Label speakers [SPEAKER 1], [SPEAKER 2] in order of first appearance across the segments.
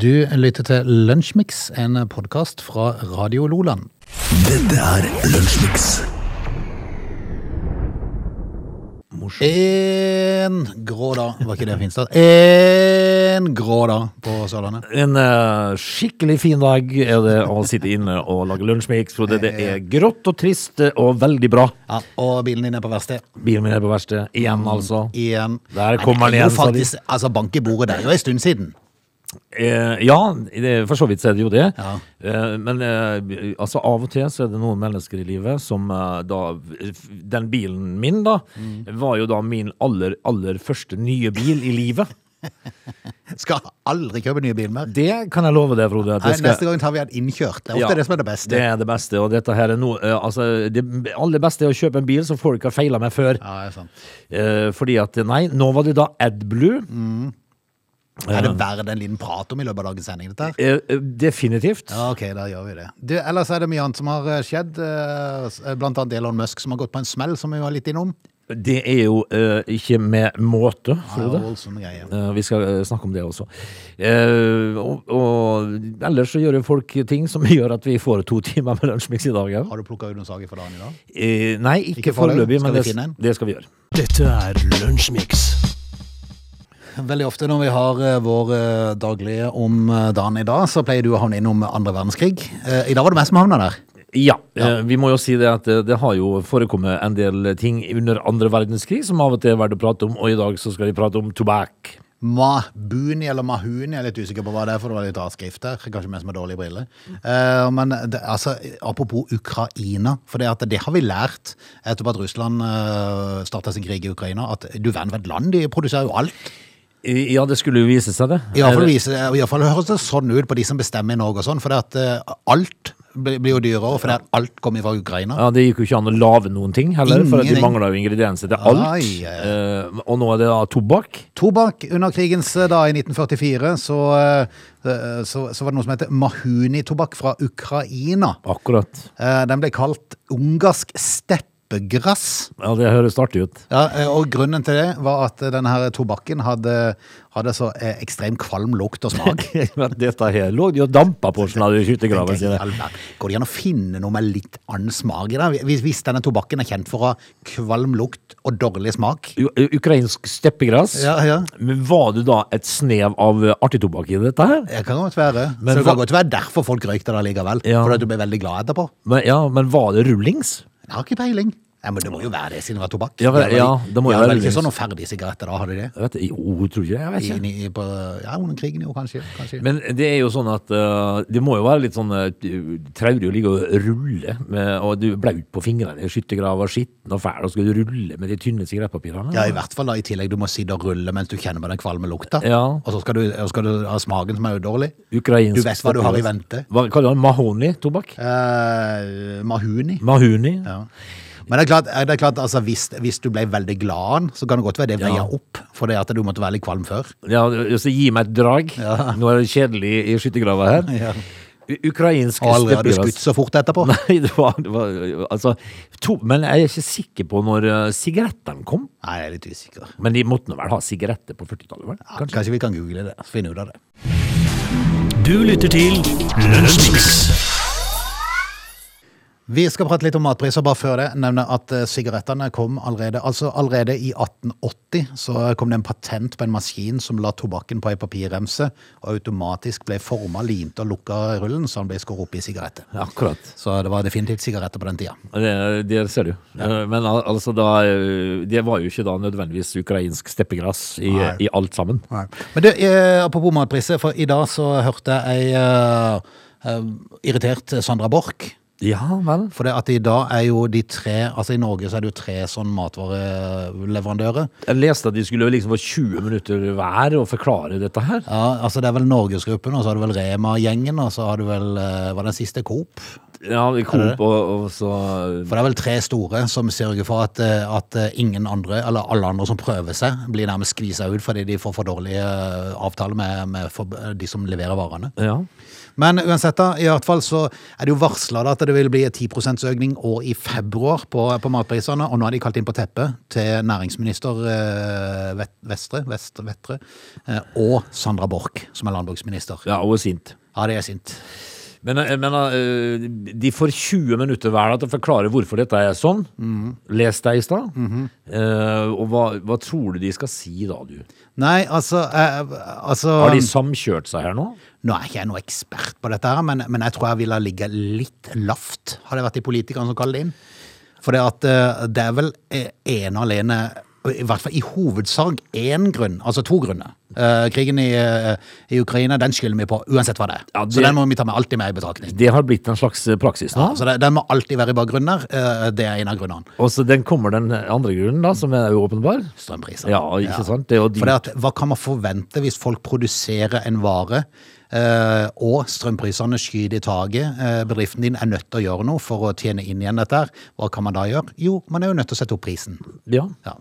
[SPEAKER 1] Du lytter til Lunsjmix, en podkast fra Radio Loland.
[SPEAKER 2] Dette er Lunsjmix.
[SPEAKER 1] En grå dag, var ikke det finstad? En grå dag på Sørlandet.
[SPEAKER 3] En uh, skikkelig fin dag er det å sitte inne og lage lunsjmix, for det, det er grått og trist og veldig bra.
[SPEAKER 1] Ja, og bilen din er på verksted.
[SPEAKER 3] Bilen min er på verksted. Igjen, altså.
[SPEAKER 1] Igjen.
[SPEAKER 3] Der kommer
[SPEAKER 1] er
[SPEAKER 3] den igjen,
[SPEAKER 1] faktisk, altså Bank i bordet, det er jo en stund siden.
[SPEAKER 3] Eh, ja, det, for så vidt er det jo det.
[SPEAKER 1] Ja.
[SPEAKER 3] Eh, men eh, altså av og til så er det noen mennesker i livet som eh, da Den bilen min, da,
[SPEAKER 1] Mm.
[SPEAKER 3] var jo da min aller, aller første nye bil i livet.
[SPEAKER 1] Skal aldri kjøpe nye bil mer.
[SPEAKER 3] Det kan jeg love deg, Frode.
[SPEAKER 1] Nei,
[SPEAKER 3] skal-
[SPEAKER 1] Neste gang tar vi en innkjørt. Det er ofte
[SPEAKER 3] Ja,
[SPEAKER 1] det som er det beste.
[SPEAKER 3] Det er det beste, og dette her er noe eh, Altså, det aller beste er å kjøpe en bil som folk har feila med før.
[SPEAKER 1] Ja, det er sant.
[SPEAKER 3] Eh, fordi at, nei, nå var det da AdBlue.
[SPEAKER 1] Er det verdt en liten prat om i løpet av dagens sending, dette her?
[SPEAKER 3] Eh, eh, definitivt.
[SPEAKER 1] Ja, ok, da gjør vi det. Du, ellers er det mye annet som har eh, skjedd. Blant annet Elon Musk som har gått på en smell, som vi var litt innom.
[SPEAKER 3] Det er jo uh, ikke med måte,
[SPEAKER 1] Ja,
[SPEAKER 3] Frode. Eh, vi skal uh, snakke om det også. Eh, og, og ellers så gjør jo folk ting som gjør at vi får to timer med lunsjmix i dag. Ja.
[SPEAKER 1] Har du plukka ut noen saker for dagen i dag?
[SPEAKER 3] Eh, nei, ikke,
[SPEAKER 1] Ikke foreløpig.
[SPEAKER 3] men det, det skal vi gjøre.
[SPEAKER 2] Dette er Lunsjmix.
[SPEAKER 1] Veldig ofte når vi har eh, vår eh, daglige om eh, dagen i dag, så pleier du å havne innom andre verdenskrig. I dag var det meg som havna der.
[SPEAKER 3] Ja, ja. vi må jo si det at det, har jo forekommet en del ting under andre verdenskrig som av og til er verdt å prate om, og i dag så skal vi prate om tobakk.
[SPEAKER 1] Mahbuni eller Mahuni, jeg er litt usikker på hva det er, for det var litt avskrift der. Kanskje meg som har dårlige briller. Eh, men det, altså, apropos Ukraina, for det, at det har vi lært etterpå at Russland uh, starta sin krig i Ukraina, at du verden hvert land, de produserer jo alt.
[SPEAKER 3] Ja, det skulle jo vise seg det.
[SPEAKER 1] I hvert fall, i fall høres det sånn ut på de som bestemmer i Norge og sånn, for at eh, alt blir jo dyrere, for at alt kommer fra Ukraina.
[SPEAKER 3] Ja, Det gikk jo ikke an å lage noen ting heller, for at de mangla jo ingredienser til alt.
[SPEAKER 1] Ai, ai, ai.
[SPEAKER 3] Eh, og nå er det da tobakk.
[SPEAKER 1] Tobakk under krigens eh, da i 1944, så, så, så var det noe som heter Mahuni-tobakk fra Ukraina.
[SPEAKER 3] Akkurat.
[SPEAKER 1] Den ble kalt ungarsk steppegrass.
[SPEAKER 3] Ja, det høres artig ut.
[SPEAKER 1] Ja, eh, og grunnen til det var at denne her tobakken hadde, hadde så eh, ekstrem kvalm lukt og smak.
[SPEAKER 3] Dette her lå de og dampa på sånn hadde skyttergraven
[SPEAKER 1] sin. Går det an å finne noe med litt annen smak i det? Hvis, hvis denne tobakken er kjent for å ha kvalm lukt og dårlig smak?
[SPEAKER 3] U- Ukrainsk steppegress.
[SPEAKER 1] Ja, ja.
[SPEAKER 3] Men var det da et snev av eh, artig tobakk i dette her?
[SPEAKER 1] Det kan godt være.
[SPEAKER 3] Men
[SPEAKER 1] så det kan godt være derfor folk røykte det likevel.
[SPEAKER 3] Ja.
[SPEAKER 1] Fordi du ble veldig glad etterpå.
[SPEAKER 3] Men, ja, men var det rullings?
[SPEAKER 1] Jeg har Ja, men det må jo være det siden det var tobakk.
[SPEAKER 3] Ja, vel, ja, det må jo være
[SPEAKER 1] vel ikke sånn noen ferdige sigaretter da, hadde de det?
[SPEAKER 3] Jeg vet, jo, tror ikke det. jeg. vet ikke.
[SPEAKER 1] i, på, ja, under krigen jo, kanskje. kanskje.
[SPEAKER 3] Men det er jo sånn at uh, det må jo være litt sånn uh, traurig å ligge og rulle, med, og du er blaut på fingrene i skyttergrava, skitten og fæl, og skal du rulle med de tynne sigarettpapirene?
[SPEAKER 1] ja, i hvert fall da, i tillegg. Du må sitte og rulle mens du kjenner på den kvalme lukta.
[SPEAKER 3] Ja.
[SPEAKER 1] Og så skal du, skal du ha smaken som er dårlig.
[SPEAKER 3] Ukrainsk
[SPEAKER 1] Du vet hva du har i vente.
[SPEAKER 3] Hva kaller du den? Mahoni-tobakk?
[SPEAKER 1] Eh, mahuni.
[SPEAKER 3] Mahuni?
[SPEAKER 1] Ja. Men det er klart, det er klart altså, hvis, hvis du ble veldig glad av den, så kan det godt være det veier
[SPEAKER 3] Ja.
[SPEAKER 1] opp. For det at du måtte være litt kvalm før.
[SPEAKER 3] Ja, så gi meg et drag. Nå er det kjedelig i skyttergrava her.
[SPEAKER 1] Ja.
[SPEAKER 3] Ukrainsk
[SPEAKER 1] Og aldri har
[SPEAKER 3] du
[SPEAKER 1] skutt så fort etterpå.
[SPEAKER 3] Nei, det var, det var altså, to, Men jeg er ikke sikker på når uh, sigarettene kom.
[SPEAKER 1] Nei, jeg er litt usikker.
[SPEAKER 3] Men de måtte nå vel ha sigaretter på 40-tallet? vel?
[SPEAKER 1] Ja,
[SPEAKER 3] Kanskje?
[SPEAKER 1] kanskje vi kan google det, finne ut av det.
[SPEAKER 2] Du lytter til Lunsjmix.
[SPEAKER 1] Vi skal prate litt om matpriser, bare før det. Nevne at eh, sigarettene kom allerede Altså allerede i 1880 så kom det en patent på en maskin som la tobakken på ei papirremse, og automatisk ble forma, limt og lukka rullen, så den ble skåret opp i sigaretter.
[SPEAKER 3] Akkurat.
[SPEAKER 1] Så det var definitivt sigaretter på den tida.
[SPEAKER 3] Det, det ser du. Ja. Men altså da eh, Det var jo ikke da nødvendigvis ukrainsk steppegras i, i alt sammen. Nei.
[SPEAKER 1] Men du, eh, apropos matpriser, for i dag så hørte jeg ei eh, eh, irritert Sandra Borch.
[SPEAKER 3] Ja vel.
[SPEAKER 1] For det at i dag er jo de tre Altså i Norge så er det jo tre sånn matvareleverandører.
[SPEAKER 3] Jeg leste at de skulle liksom få 20 minutter hver og forklare dette her.
[SPEAKER 1] Ja, altså det er vel Norgesgruppen, og så har du vel Rema-gjengen, og så har du vel eh, Var den siste Coop?
[SPEAKER 3] Ja, Coop og, og så
[SPEAKER 1] For det er vel tre store som sørger for at, eh, at eh, ingen andre, eller alle andre som prøver seg, blir nærmest skvisa ut fordi de får for dårlige avtaler med, med for, de som leverer varene.
[SPEAKER 3] Ja.
[SPEAKER 1] Men uansett, da, i hvert fall så er det jo varsla at det vil bli 10% økning og i februar på, på matprisene, og nå har de kalt inn på teppet til næringsminister eh, Vestre, Vestre, Vestre, eh, og Sandra Borch, som er landbruksminister.
[SPEAKER 3] Ja, og er sint.
[SPEAKER 1] Ja, det er sint.
[SPEAKER 3] Men men, eh, de får 20 minutter hver til å forklare hvorfor dette er sånn. Les deg i stad. Eh, og hva, hva tror du de skal si da, du?
[SPEAKER 1] Nei, altså, eh, altså
[SPEAKER 3] Har de samkjørt seg her nå?
[SPEAKER 1] Nå er ikke jeg noe ekspert på dette, her, men, men jeg tror jeg ville ligge litt lavt, hadde det vært de politikerne som kaller det inn. For det, at, eh, det er vel eh, ene og alene, i hvert fall i hovedsak én grunn, altså to grunner. Uh, krigen i, uh, i Ukraina, den skylder vi på, uansett hva det er.
[SPEAKER 3] Ja,
[SPEAKER 1] Så den må vi ta med alltid med i betraktning.
[SPEAKER 3] Det har blitt en slags eh, praksis nå.
[SPEAKER 1] Ja, så det, den må alltid være i bakgrunnen. Eh, det er en av grunnene.
[SPEAKER 3] Og så den kommer den andre grunnen, da, som er uåpenbar? åpenbar.
[SPEAKER 1] Strømpriser.
[SPEAKER 3] Ja, ikke sant? Det er jo
[SPEAKER 1] For det hva kan man forvente hvis folk produserer en vare, og strømprisene skyter i taket? Eh, bedriften din er nødt til å gjøre noe for å tjene inn igjen dette. Hva kan man da gjøre? Jo, man er jo nødt til å sette opp prisen.
[SPEAKER 3] ja.
[SPEAKER 1] Ja.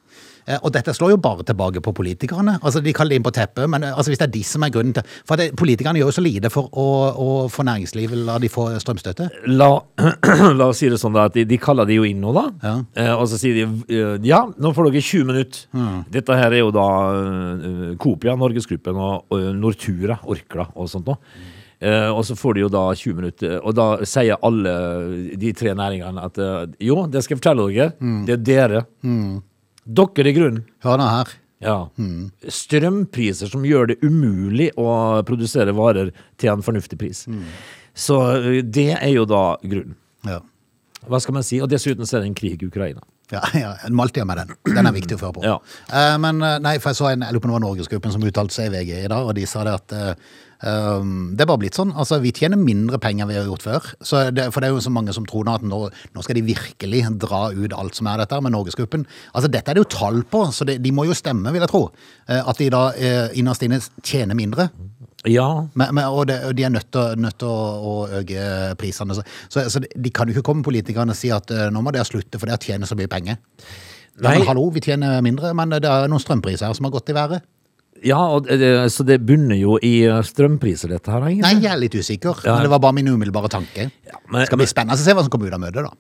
[SPEAKER 1] Eh, Og dette slår jo bare tilbake på politikerne. Altså, De kaller det inn på teppet, men eh, altså, hvis det er de som er grunnen til For det, Politikerne gjør jo så lite for å, å få næringslivet la de få strømstøtte.
[SPEAKER 3] La, la oss si det sånn da, at de, de kaller det jo inn nå, da.
[SPEAKER 1] Ja.
[SPEAKER 3] Eh, og så sier de ja, nå får dere 20 minutter. Dette her er jo da uh, Kopia, Norgesgruppen og, og Nortura, Orkla og sånt noe. Uh, og så får de jo da 20 minutter, og da sier alle de tre næringene at uh, jo, det skal jeg fortelle dere, det er dere. Dere i grunnen.
[SPEAKER 1] Hør nå her.
[SPEAKER 3] Ja. Strømpriser som gjør det umulig å produsere varer til en fornuftig pris. Så eh, det er jo da grunnen.
[SPEAKER 1] Ja.
[SPEAKER 3] Hva skal man si? Og dessuten så er det en krig i Ukraina.
[SPEAKER 1] Ja, ja Maltida med den. Den er viktig å føre på.
[SPEAKER 3] Ja.
[SPEAKER 1] Eh, men eh, nei, for jeg så en, jeg lurer på om det var Norgesgruppen som uttalte seg i VG i dag, og de sa det at um, det er bare blitt sånn. Altså, vi tjener mindre penger enn vi har gjort før. Så det, for det er jo så mange som tror nå at nå, nå skal de virkelig dra ut alt som er dette med Norgesgruppen. Altså, dette er det jo tall på, så det, de må jo stemme, vil jeg tro. Eh, at de da innerst inne tjener mindre.
[SPEAKER 3] Ja,
[SPEAKER 1] Men, men, og, det, og de er nødt til, å, øke prisene. Så, så, så de kan jo ikke komme politikerne og si at eh, nå må dere slutte for dere tjener så mye penger. Ja,
[SPEAKER 3] Nei.
[SPEAKER 1] men hallo, vi tjener mindre, men det er noen strømpriser her som har gått i været.
[SPEAKER 3] ja det, så det bunner jo i eh, strømpriser, dette her,
[SPEAKER 1] Nei, jeg er litt usikker,
[SPEAKER 3] Ja.
[SPEAKER 1] men det var bare min umiddelbare tanke.
[SPEAKER 3] men-
[SPEAKER 1] Skal bli spennende å se hva som kommer ut av møtet, da.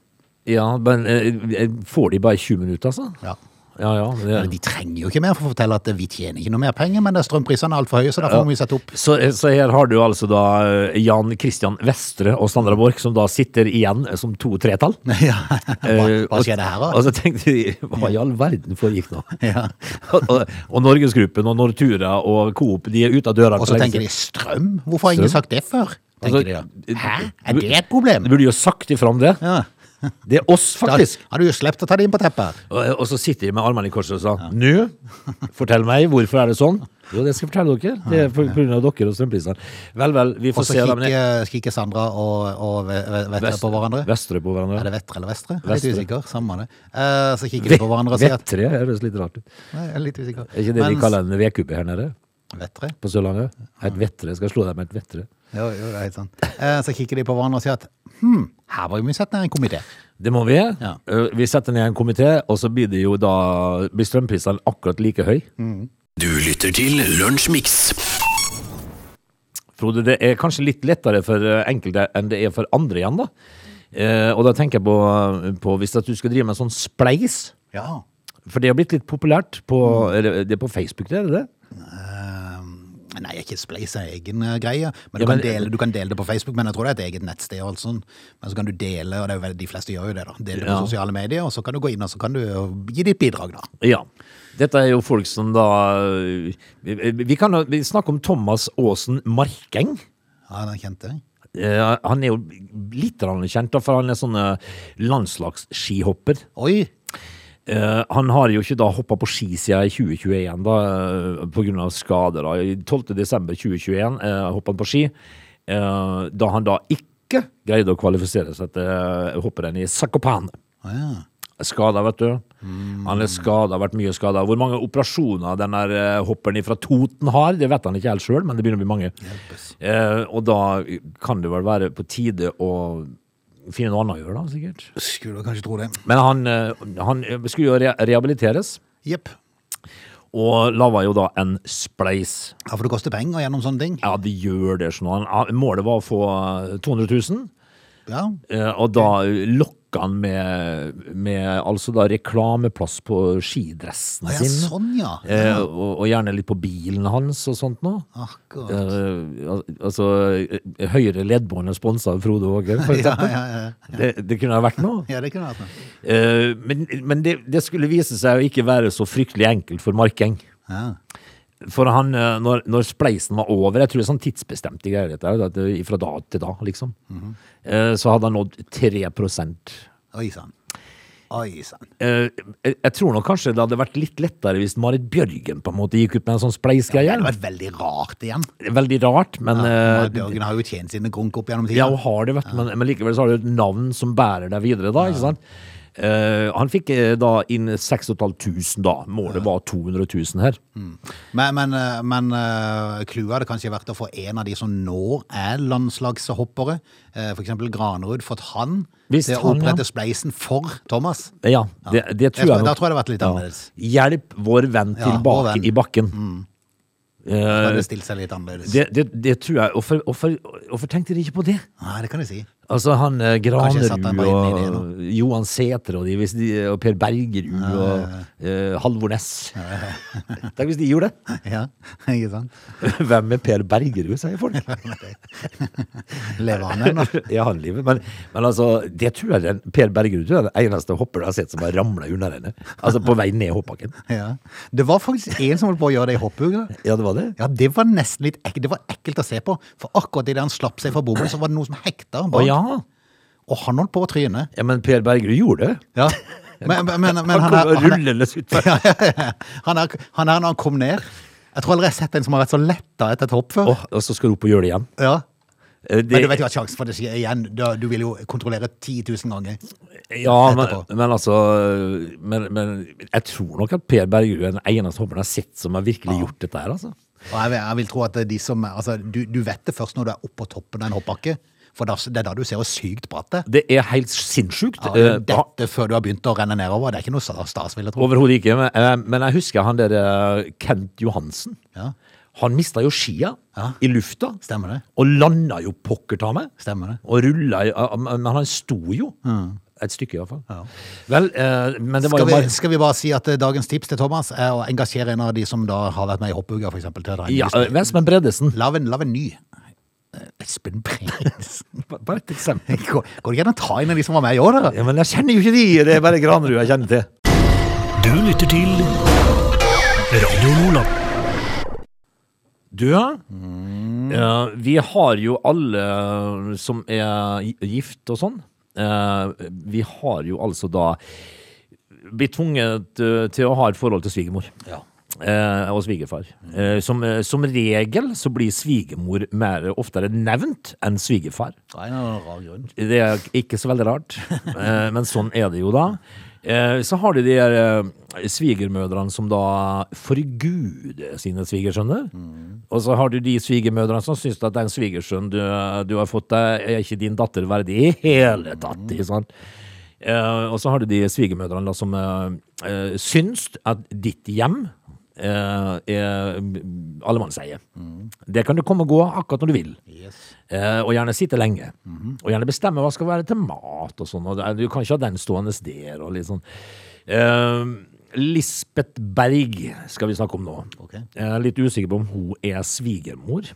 [SPEAKER 3] Ja, men eh, får de bare 20 minutter, altså?
[SPEAKER 1] Ja.
[SPEAKER 3] Ja, ja.
[SPEAKER 1] Men
[SPEAKER 3] Det,
[SPEAKER 1] De trenger jo ikke mer for å fortelle at vi tjener ikke noe mer penger, men strømprisene er altfor høye, så da får ja. vi sette opp.
[SPEAKER 3] så, så her har du altså da eh, Jan Christian Vestre og Sandra Borch, som da sitter igjen som to tretall.
[SPEAKER 1] Ja. Hva,
[SPEAKER 3] Eh,
[SPEAKER 1] hva skjer det her, da?
[SPEAKER 3] Og så tenkte de, hva i all verden foregikk nå?
[SPEAKER 1] Ja.
[SPEAKER 3] og, og, Norgesgruppen og Nortura og Coop, de er ute av døra.
[SPEAKER 1] Og så tenker de strøm? Hvorfor har ingen sagt det før?
[SPEAKER 3] Altså,
[SPEAKER 1] Hæ? Er det et problem?
[SPEAKER 3] Du burde jo sagt ifra om det.
[SPEAKER 1] Ja.
[SPEAKER 3] Det er oss, faktisk.
[SPEAKER 1] Da har du sluppet å ta det inn på teppet.
[SPEAKER 3] Og, og så sitter de med armene i kors og sa Nå, fortell meg, hvorfor er det sånn? Jo, det skal jeg fortelle dere. Det er av dere og strømprisene. Vel, vel, vi får
[SPEAKER 1] Også
[SPEAKER 3] se. Og så
[SPEAKER 1] kikker, Sandra og, og Ve- Ve- Vettre
[SPEAKER 3] Vest-
[SPEAKER 1] på hverandre.
[SPEAKER 3] Vestre på hverandre.
[SPEAKER 1] Er det Vettre eller Vestre? Jeg
[SPEAKER 3] Vestre.
[SPEAKER 1] litt usikker. Samme det. Eh, så kikker de på hverandre og sier at
[SPEAKER 3] Vettre høres litt rart ut.
[SPEAKER 1] Nei, Jeg er litt usikker.
[SPEAKER 3] Er ikke det de kaller en vedkubbe her nede
[SPEAKER 1] Vettre?
[SPEAKER 3] på Sørlandet? Et vettre. Skal slå deg med et vettre.
[SPEAKER 1] Jo, jo, det er helt sant. Eh, så kikker de på hverandre og sier at hm, her må vi sette ned en komité.
[SPEAKER 3] Det må vi.
[SPEAKER 1] Ja.
[SPEAKER 3] Eh, Vi setter ned en komité, og så blir det jo da blir strømprisene akkurat like høy.
[SPEAKER 2] Du lytter til Lunsjmix.
[SPEAKER 3] Frode, det er kanskje litt lettere for eh, enkelte enn det er for andre igjen, da. Eh, og da tenker jeg på, på hvis at du skal drive med en sånn spleis.
[SPEAKER 1] Ja.
[SPEAKER 3] For det har blitt litt populært på, eller, det er på Facebook, det er det det?
[SPEAKER 1] Eh, nei, ikke Spleis er egen eh, greie. Men, du,
[SPEAKER 3] Ja, men-
[SPEAKER 1] kan dele, du kan dele det på Facebook, men jeg tror det er et eget nettsted. og alt sånt. Men så kan du dele, og det er jo veldig, de fleste gjør jo det, da. Dele det på sosiale medier, og så kan du gå inn og så kan du eh, gi ditt bidrag, da.
[SPEAKER 3] Ja. Dette er jo folk som da Vi, vi kan snakke om Thomas Aasen Markeng.
[SPEAKER 1] Ja, den kjente jeg.
[SPEAKER 3] Eh, han er jo litt kjent, da, for han er sånn eh, landslagsskihopper.
[SPEAKER 1] Oi!
[SPEAKER 3] Eh, han har jo ikke da hoppa på ski siden 2021 da, eh, på grunn av skader. Da. I 12. desember 2021 uh, hoppa han på ski, eh, da han da ikke greide å kvalifisere seg til uh, hopprenn i Zakopane.
[SPEAKER 1] Ah, ja.
[SPEAKER 3] Skada, vet du. Han er skada, vært mye skada. Hvor mange operasjoner den der eh, hopperen fra Toten har, det vet han ikke helt sjøl, men det begynner å bli mange. Eh, og da kan det vel være på tide å finne noe annet å gjøre, da, sikkert.
[SPEAKER 1] Skulle kanskje tro det.
[SPEAKER 3] Men han, eh, han skulle jo re rehabiliteres,
[SPEAKER 1] Jepp.
[SPEAKER 3] og lava jo da en spleis.
[SPEAKER 1] Ja, for det koster penger gjennom sånne ting.
[SPEAKER 3] Ja, det gjør det sånn. Målet var å få eh, 200 000.
[SPEAKER 1] Ja.
[SPEAKER 3] Eh, og da lokka han med, med altså da reklameplass på skidressen
[SPEAKER 1] Ah, ja,
[SPEAKER 3] sin.
[SPEAKER 1] sånn, ja.
[SPEAKER 3] Eh, og, og gjerne litt på bilen hans og sånt nå. Eh, altså eh, Høyre leddbånd er sponsa av Frode Åge, for eksempel.
[SPEAKER 1] ja, ja.
[SPEAKER 3] Det, det kunne ha vært noe.
[SPEAKER 1] ja, det kunne vært noe.
[SPEAKER 3] Eh, men men det, det skulle vise seg å ikke være så fryktelig enkelt for Markeng.
[SPEAKER 1] Ja.
[SPEAKER 3] For han, eh, når, når spleisen var over, jeg tror det er sånn tidsbestemte greier, dette, det- fra da til da, liksom, eh, så hadde han nådd 3
[SPEAKER 1] Oi sann. Oi sann.
[SPEAKER 3] eh, jeg, tror nok kanskje det hadde vært litt lettere hvis Marit Bjørgen på en måte gikk ut med en sånn spleisgreie.
[SPEAKER 1] Det hadde vært veldig rart igjen.
[SPEAKER 3] Veldig rart, men
[SPEAKER 1] Ja,
[SPEAKER 3] eh,
[SPEAKER 1] Marit Bjørgen har jo tjent sine grunk opp gjennom
[SPEAKER 3] Ja, hun har det, vet du, men, men likevel så har du et navn som bærer deg videre, da, ikke sant? Eh, han fikk uh, da inn 6500 da. Målet var 200 000 her.
[SPEAKER 1] Men, men, eh, men clouet hadde kanskje vært å få en av de som nå er landslagshoppere, uh, for eksempel Granerud, fått han
[SPEAKER 3] Visst,
[SPEAKER 1] til å
[SPEAKER 3] opprette ja.
[SPEAKER 1] spleisen for Thomas.
[SPEAKER 3] Ja, det, det tror
[SPEAKER 1] Jeg
[SPEAKER 3] jeg
[SPEAKER 1] tror- da tror jeg det hadde vært litt annerledes.
[SPEAKER 3] Hjelp vår venn
[SPEAKER 1] Ja,
[SPEAKER 3] tilbake
[SPEAKER 1] venn.
[SPEAKER 3] i bakken.
[SPEAKER 1] Mm. Det
[SPEAKER 3] det, det, det tror jeg. Hvorfor, hvorfor, hvorfor tenkte de ikke på det?
[SPEAKER 1] Nei, det kan jeg si.
[SPEAKER 3] Altså han eh, Granerud og Johan Sætre og, de, og Per Bergerud og eh, Halvor Ness. Tenk hvis de gjorde det!
[SPEAKER 1] Ja, ikke sant?
[SPEAKER 3] Hvem er Per Bergerud, sier folk.
[SPEAKER 1] Lever han ennå?
[SPEAKER 3] ja, han lever. Men, men altså, det tror jeg den, Per Bergerud tror jeg er den eneste hopper jeg har sett som har ramla under henne. Altså på vei ned hoppbakken.
[SPEAKER 1] Ja. Det var faktisk en som holdt på å gjøre det i hopphuget.
[SPEAKER 3] Ja, det var det.
[SPEAKER 1] Ja, det var nesten litt ekkelt. Det var ekkelt å se på. For akkurat idet han slapp seg fra bommen, så var det noe som hekta bak.
[SPEAKER 3] ja.
[SPEAKER 1] Og han holdt på å tryne.
[SPEAKER 3] ja! Men Per Bergerud gjorde det.
[SPEAKER 1] Ja. Men, men, men, men
[SPEAKER 3] han kom rullende utfor.
[SPEAKER 1] ja, ja, ja. han, er, han er når han kom ned. Jeg tror aldri jeg har sett en som har vært så letta etter et hopp før.
[SPEAKER 3] Oh, og så skal du opp og gjøre det igjen.
[SPEAKER 1] Ja.
[SPEAKER 3] Det,
[SPEAKER 1] Men du vet jo at sjansen for det skjer igjen. Du, du vil jo kontrollere 10 000 ganger.
[SPEAKER 3] ja, men, men altså men, men jeg tror nok at Per Bergerud er den eneste hopperen jeg har sett som har virkelig gjort dette her, altså.
[SPEAKER 1] Jeg, vil- jeg vil tro at de som altså, du, du vet det først når du er oppå på toppen av en hoppbakke. For det er da du ser hvor sykt bratt det er.
[SPEAKER 3] Det er helt sinnssykt.
[SPEAKER 1] Ja,
[SPEAKER 3] Eh,
[SPEAKER 1] dette før du har begynt å renne nedover. Det er ikke noe stas, vil jeg tro.
[SPEAKER 3] Overhodet ikke. Men, eh, jeg husker han der eh, Kent Johansen.
[SPEAKER 1] Ja,
[SPEAKER 3] Han mista jo skia
[SPEAKER 1] Ja.
[SPEAKER 3] i lufta.
[SPEAKER 1] stemmer det.
[SPEAKER 3] Og landa jo pokker ta meg.
[SPEAKER 1] Stemmer det.
[SPEAKER 3] Og rulla i eh, Men han sto jo. Et stykke, iallfall.
[SPEAKER 1] Ja.
[SPEAKER 3] Vel, eh, men det var
[SPEAKER 1] Skal
[SPEAKER 3] jo
[SPEAKER 1] vi,
[SPEAKER 3] bare
[SPEAKER 1] skal vi bare si at eh, dagens tips til Thomas er å engasjere en av de som da har vært med i til å
[SPEAKER 3] ja, eh, Bredesen.
[SPEAKER 1] Lag en, en ny. Espen Bredesen.
[SPEAKER 3] Bare et eksempel.
[SPEAKER 1] Går går det ikke an å ta inn de som var med i år, da?
[SPEAKER 3] Ja, men jeg kjenner jo ikke de. Det er bare Granerud jeg kjenner til.
[SPEAKER 2] Du lytter til Radio Nordland.
[SPEAKER 3] Du, ja. Ja, vi har jo alle som er gift og sånn. Uh, Vi har jo altså da blitt tvunget eh, til å ha et forhold til svigermor. Eh, og svigerfar. Eh, som, eh, som regel så blir svigermor mer oftere nevnt enn svigerfar.
[SPEAKER 1] Det er rar grunn.
[SPEAKER 3] Det er ikke så veldig rart, eh, men sånn er det jo da. Eh, Så har du de der eh, svigermødrene som da forguder sine svigersønner. Og så har du de svigermødrene som syns at den svigersønnen du, du har fått deg, er ikke din datter verdig i hele tatt. Mm. Eh, og så har du de svigermødrene som eh, syns at ditt hjem eh, er allemannseie. Det kan du komme og gå akkurat når du vil. Eh, og gjerne sitte lenge. Og gjerne bestemme hva skal være til mat og sånn. Du kan ikke ha den stående der og litt sånn. Eh, Lisbeth Berg skal vi snakke om nå.
[SPEAKER 1] Okay.
[SPEAKER 3] Jeg er litt usikker på om hun er svigermor,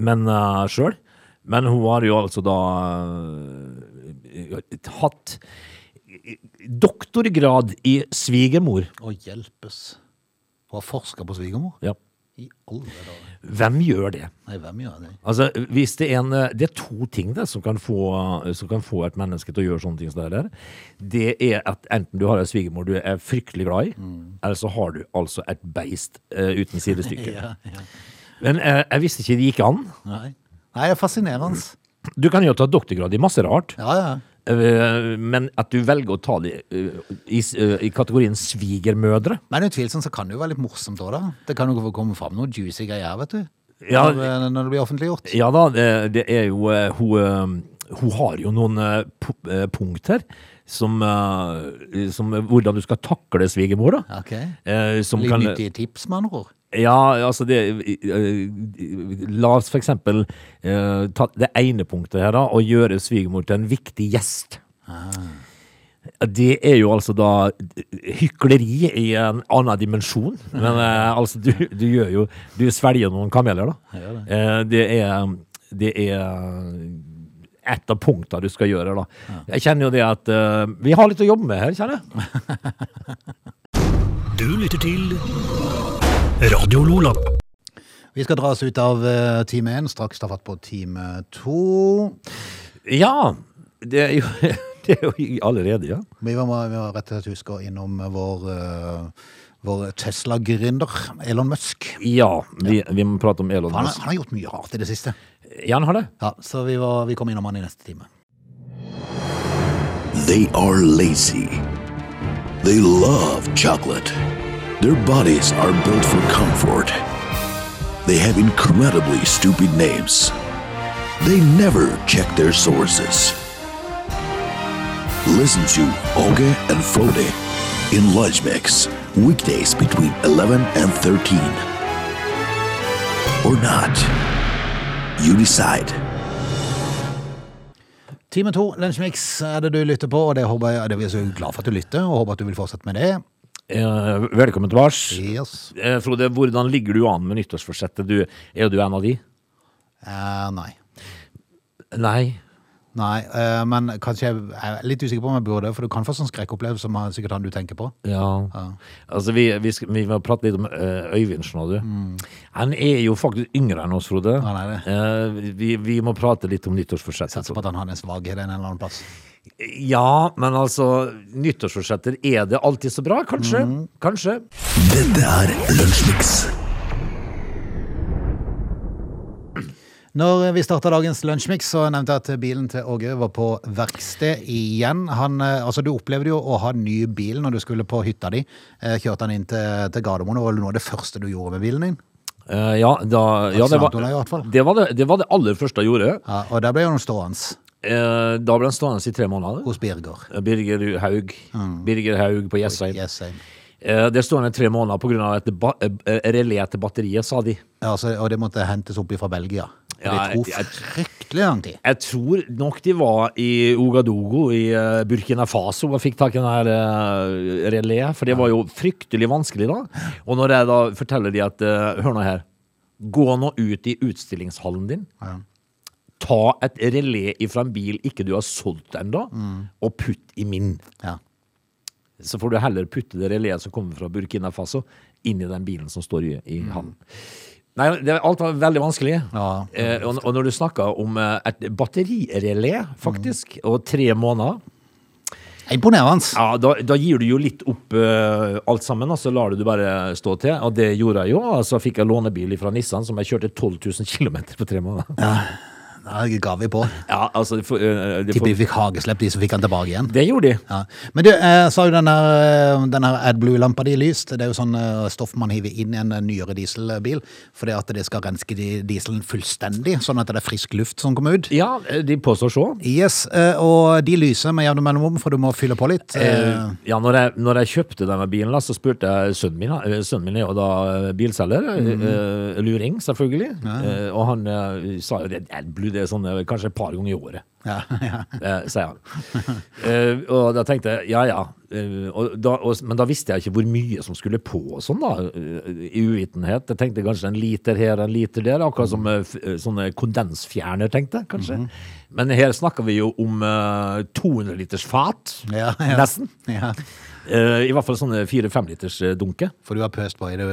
[SPEAKER 3] men uh, sjøl. Men hun har jo altså da uh, hatt doktorgrad i svigermor.
[SPEAKER 1] Å hjelpes. Hun har forska på svigermor?
[SPEAKER 3] Ja.
[SPEAKER 1] I alle dager.
[SPEAKER 3] Hvem gjør det?
[SPEAKER 1] Nei, hvem gjør det?
[SPEAKER 3] Altså, hvis det, er en, det er to ting det, som, kan få, som kan få et menneske til å gjøre sånne ting som det der. Det er at enten du har en svigermor du er fryktelig glad i, eller så har du altså et beist uh, uten sidestykke.
[SPEAKER 1] Ja, ja.
[SPEAKER 3] Men uh, jeg visste ikke det gikk an.
[SPEAKER 1] Nei. Nei, det er fascinerende.
[SPEAKER 3] Du kan jo ta doktorgrad i masse rart,
[SPEAKER 1] Ja, ja.
[SPEAKER 3] Eh, men at du velger å ta det eh, i, eh, i kategorien svigermødre
[SPEAKER 1] Men utvilsomt så kan det jo være litt morsomt òg, da. Det kan jo komme fram noen juicy greier, vet du.
[SPEAKER 3] Ja.
[SPEAKER 1] Når, når det blir offentliggjort.
[SPEAKER 3] Ja da, det, det er jo hun, hun har jo noen pu- punkt her som, som Hvordan du skal takle svigermor, da. Okay. Som
[SPEAKER 1] Litt
[SPEAKER 3] kan,
[SPEAKER 1] nyttige tips, med andre ord.
[SPEAKER 3] Ja, altså det La oss for eksempel uh, ta det ene punktet her, da, og gjøre svigermor til en viktig gjest. Det er jo altså da hykleri i en annen dimensjon. Men uh, altså, du, du gjør jo Du svelger noen kameler, da. Eh, det er Det er et av punktene du skal gjøre, da. Jeg kjenner jo det at vi har litt å jobbe med her, kjenner jeg.
[SPEAKER 2] Du lytter til Radio Lola.
[SPEAKER 1] Vi skal dra oss ut av eh, time én, straks ta fatt på time to.
[SPEAKER 3] Ja, det er jo, det er jo allerede, ja.
[SPEAKER 1] Vi må, vi må rett og slett huske å innom vår, eh, vår Tesla-gründer, Elon Musk.
[SPEAKER 3] Ja, vi, vi må prate om Elon
[SPEAKER 1] Han, har-
[SPEAKER 3] Musk.
[SPEAKER 1] han har gjort mye rart i det siste.
[SPEAKER 3] Ja, han har det.
[SPEAKER 1] Ja, Så vi, var, vi kom innom han i neste time.
[SPEAKER 4] They are lazy. They love chocolate. Their bodies are built for comfort. They have incredibly stupid names. They never check their sources. Listen to Oge and Frode in Lunch Mix, weekdays between 11 and 13. Or not. You decide.
[SPEAKER 1] Time to, Lunsjmix, er det du lytter på, og det håper jeg, det er vi så glad for at du lytter, og håper at du vil fortsette med det.
[SPEAKER 3] Eh, velkommen tilbake.
[SPEAKER 1] Yes.
[SPEAKER 3] Eh, Frode, hvordan ligger du an med nyttårsforsettet? Du, er du en av de?
[SPEAKER 1] Eh, nei.
[SPEAKER 3] Nei.
[SPEAKER 1] Nei, eh, men kanskje jeg er litt usikker på om jeg burde, for du kan få sånn skrekkopplevelse som er sikkert han du tenker på.
[SPEAKER 3] Ja. Altså, vi, vi, skal, vi må prate litt om eh, Øyvind, skjønner du. Han er jo faktisk yngre enn oss, Frode.
[SPEAKER 1] Ja, det.
[SPEAKER 3] Eh, vi, vi må prate litt om nyttårsforsettet.
[SPEAKER 1] Satser på at han har en svaghet en eller annen plass.
[SPEAKER 3] Ja, men altså, nyttårsforsetter, er det alltid så bra? Kanskje. Kanskje.
[SPEAKER 4] Dette er Lunsjmix.
[SPEAKER 1] Når vi starta dagens lunsjmix, så nevnte jeg at bilen til Åge var på verksted igjen. Han, eh, altså Du opplevde jo å ha ny bil når du skulle på hytta di. Eh, Kjørte han inn til, til Gardermoen, og var det noe av det første du gjorde med bilen din?
[SPEAKER 3] Uh, ja, da, ja det, var, det, var det, det var det aller første jeg gjorde.
[SPEAKER 1] Ja, Og der ble han stående
[SPEAKER 3] Eh, da ble han stående i tre måneder.
[SPEAKER 1] hos Birger.
[SPEAKER 3] Eh, Birger Haug. Birger Haug på Jessheim.
[SPEAKER 1] Yes.
[SPEAKER 3] Eh, det sto han i tre måneder pga. et ba eh, relé til batteriet, sa de.
[SPEAKER 1] Ja, så, og det måtte hentes opp fra Belgia. Og
[SPEAKER 3] Ja,
[SPEAKER 1] det tok fryktelig lang tid.
[SPEAKER 3] Jeg tror nok de var i Ogadogo i eh, Burkina Faso og fikk tak i den her uh, for det var jo fryktelig vanskelig da. Og når jeg da forteller de at eh, Hør nå her. Gå nå ut i utstillingshallen din.
[SPEAKER 1] Ja.
[SPEAKER 3] Ta et relé ifra en bil ikke du har solgt ennå, og putt i min.
[SPEAKER 1] Ja.
[SPEAKER 3] Så får du heller putte det reléet som kommer fra Burkina Faso, inn i den bilen som står i, i hallen. Nei, det, alt var veldig vanskelig.
[SPEAKER 1] Ja.
[SPEAKER 3] Eh, og, og når du snakker om eh, et batterirelé, faktisk, og tre måneder
[SPEAKER 1] Imponerende.
[SPEAKER 3] ja, da, da gir du jo litt opp uh, alt sammen, og så lar du det bare stå til. Og det gjorde jeg jo. Og så fikk jeg lånebil fra Nissan, som jeg kjørte 12 000 km på tre måneder.
[SPEAKER 1] Da ga vi på.
[SPEAKER 3] Ja, altså det, får- eh, det,
[SPEAKER 1] Tipper vi fikk hageslepp, de som fikk han tilbake igjen.
[SPEAKER 3] det gjorde de.
[SPEAKER 1] Ja. Men du, jeg sa jo den der, her AdBlue-lampa di lyst. Det er jo sånn eh, stoff man hiver inn i en eh, nyere dieselbil, fordi at det skal renske dieselen fullstendig, sånn at det er frisk luft som kommer ut.
[SPEAKER 3] Ja, eh, de påstår så.
[SPEAKER 1] Yes, eh, og de lyser med jevne mellomrom, for du må fylle på litt.
[SPEAKER 3] Eh,
[SPEAKER 1] Eh,
[SPEAKER 3] ja, når jeg, når jeg kjøpte denne bilen, så spurte jeg sønnen min. Eh, Sønnen min er jo da eh, bilselger. eh, luring, selvfølgelig. ja. og han eh, sa jo det Det sånn eh, kanskje et par ganger i året.
[SPEAKER 1] Ja, ja.
[SPEAKER 3] eh, sier han. Eh, og da tenkte jeg ja ja. Eh, og da, og, men da visste jeg ikke hvor mye som skulle på og sånn, da. eh, I uvitenhet. Jeg tenkte kanskje en liter her, en liter der. Akkurat som eh, sånne kondensfjerner, tenkte jeg kanskje. Men her snakker vi jo om eh, 200 liters fat.
[SPEAKER 1] Ja, ja.
[SPEAKER 3] Nesten.
[SPEAKER 1] ja.
[SPEAKER 3] Eh, I hvert fall sånne fire-fem liters eh, dunke.
[SPEAKER 1] For du har pøst på i det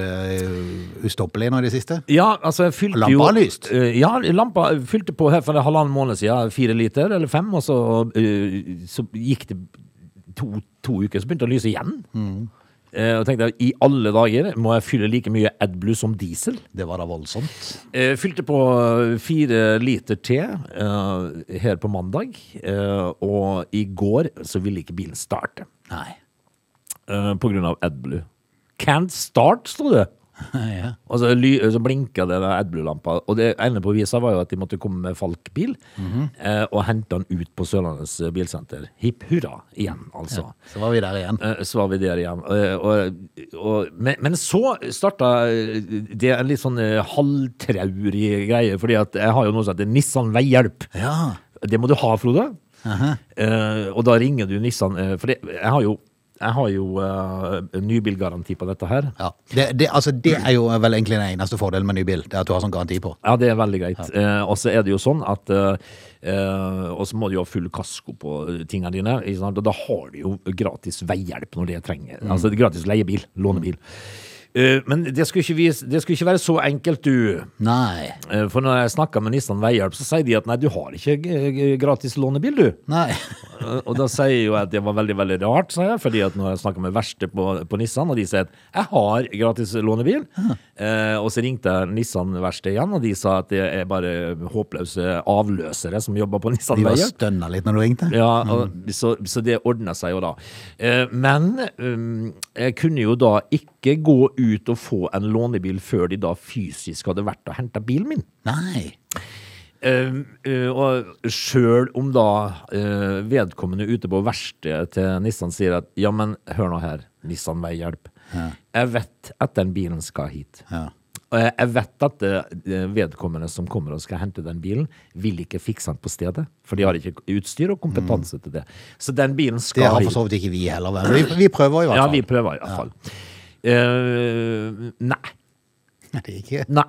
[SPEAKER 1] ustoppelig nå i det siste?
[SPEAKER 3] Ja, altså jeg fylte
[SPEAKER 1] Lampa
[SPEAKER 3] jo
[SPEAKER 1] har lyst.
[SPEAKER 3] Eh, ja, lampa fylte på her for en halvannen måned siden. Fire liter eller fem, og så, eh, så gikk det to, to uker, så begynte det å lyse igjen.
[SPEAKER 1] Mm.
[SPEAKER 3] Eh, og tenkte jeg, i alle dager må jeg fylle like mye AdBlue som diesel.
[SPEAKER 1] Det var da voldsomt.
[SPEAKER 3] Eh, fylte på fire liter te eh, her på mandag, eh, og i går så ville ikke bilen starte.
[SPEAKER 1] Nei.
[SPEAKER 3] Eh, på grunn av AdBlue. Can't start, sto det.
[SPEAKER 1] Ja.
[SPEAKER 3] Og så, så blinka det AdBlue-lampa. Og det ene på visa var jo at de måtte komme med Falk-bil
[SPEAKER 1] Mhm.
[SPEAKER 3] eh, og hente den ut på Sørlandets eh, bilsenter. Hipp hurra igjen, altså.
[SPEAKER 1] Så var vi der igjen.
[SPEAKER 3] Eh, Så var vi der igjen. Og, Og, og, men, men så starta det en litt sånn eh, halvtraurig greie, fordi at jeg har jo noe som heter Nissan Veihjelp.
[SPEAKER 1] Ja.
[SPEAKER 3] Det må du ha, Frode. Eh, og da ringer du Nissan, eh, for det, jeg har jo, jeg har jo uh, nybilgaranti på dette her.
[SPEAKER 1] ja. Det, det, altså, det er jo vel egentlig den eneste fordelen med ny bil. Det at du har sånn garanti på.
[SPEAKER 3] Ja, det er veldig greit. Eh, og så er det jo sånn at uh, Og så må du jo ha full kasko på tingene dine. Ikke sant? Og da har du jo gratis veihjelp når det trenger. Altså gratis leiebil. Lånebil. Eh, men det skulle, ikke, vise, det skulle ikke være så enkelt, du.
[SPEAKER 1] Nei.
[SPEAKER 3] Eh, For når jeg snakker med Nissan Veihjelp, så sier de at nei, du har ikke eh, gratis lånebil, du.
[SPEAKER 1] Nei.
[SPEAKER 3] Eh, Og da sier jeg jo at det var veldig veldig rart, sa jeg, fordi at når jeg snakker med verste på, på Nissan, og de sier at jeg har gratis lånebil, eh, og så ringte jeg Nissan-verkstedet igjen, og de sa at det er bare håpløse avløsere som jobber på Nissan Veihjelp.
[SPEAKER 1] De var stønna litt når du ringte.
[SPEAKER 3] Ja, og, så, så det ordna seg jo da. Eh, men um, jeg kunne jo da ikke gå ut og få en lånebil før de da fysisk hadde vært og henta bilen min.
[SPEAKER 1] Nei.
[SPEAKER 3] Uh, uh, og sjøl om da uh, vedkommende ute på verkstedet til Nissan sier at ja, men hør nå her, Nissan Veihjelp. Jeg vet at den bilen skal hit.
[SPEAKER 1] Ja.
[SPEAKER 3] Og jeg jeg vet at det, vedkommende som kommer og skal hente den bilen, vil ikke fikse den på stedet. For de har ikke utstyr og kompetanse til det. Så den bilen
[SPEAKER 1] Det
[SPEAKER 3] skal
[SPEAKER 1] har
[SPEAKER 3] hit.
[SPEAKER 1] for så vidt ikke vi heller. Vi, vi prøver i hvert
[SPEAKER 3] Ja, vi prøver i hvert fall. Eh, nei.
[SPEAKER 1] Det er ikke
[SPEAKER 3] Nei.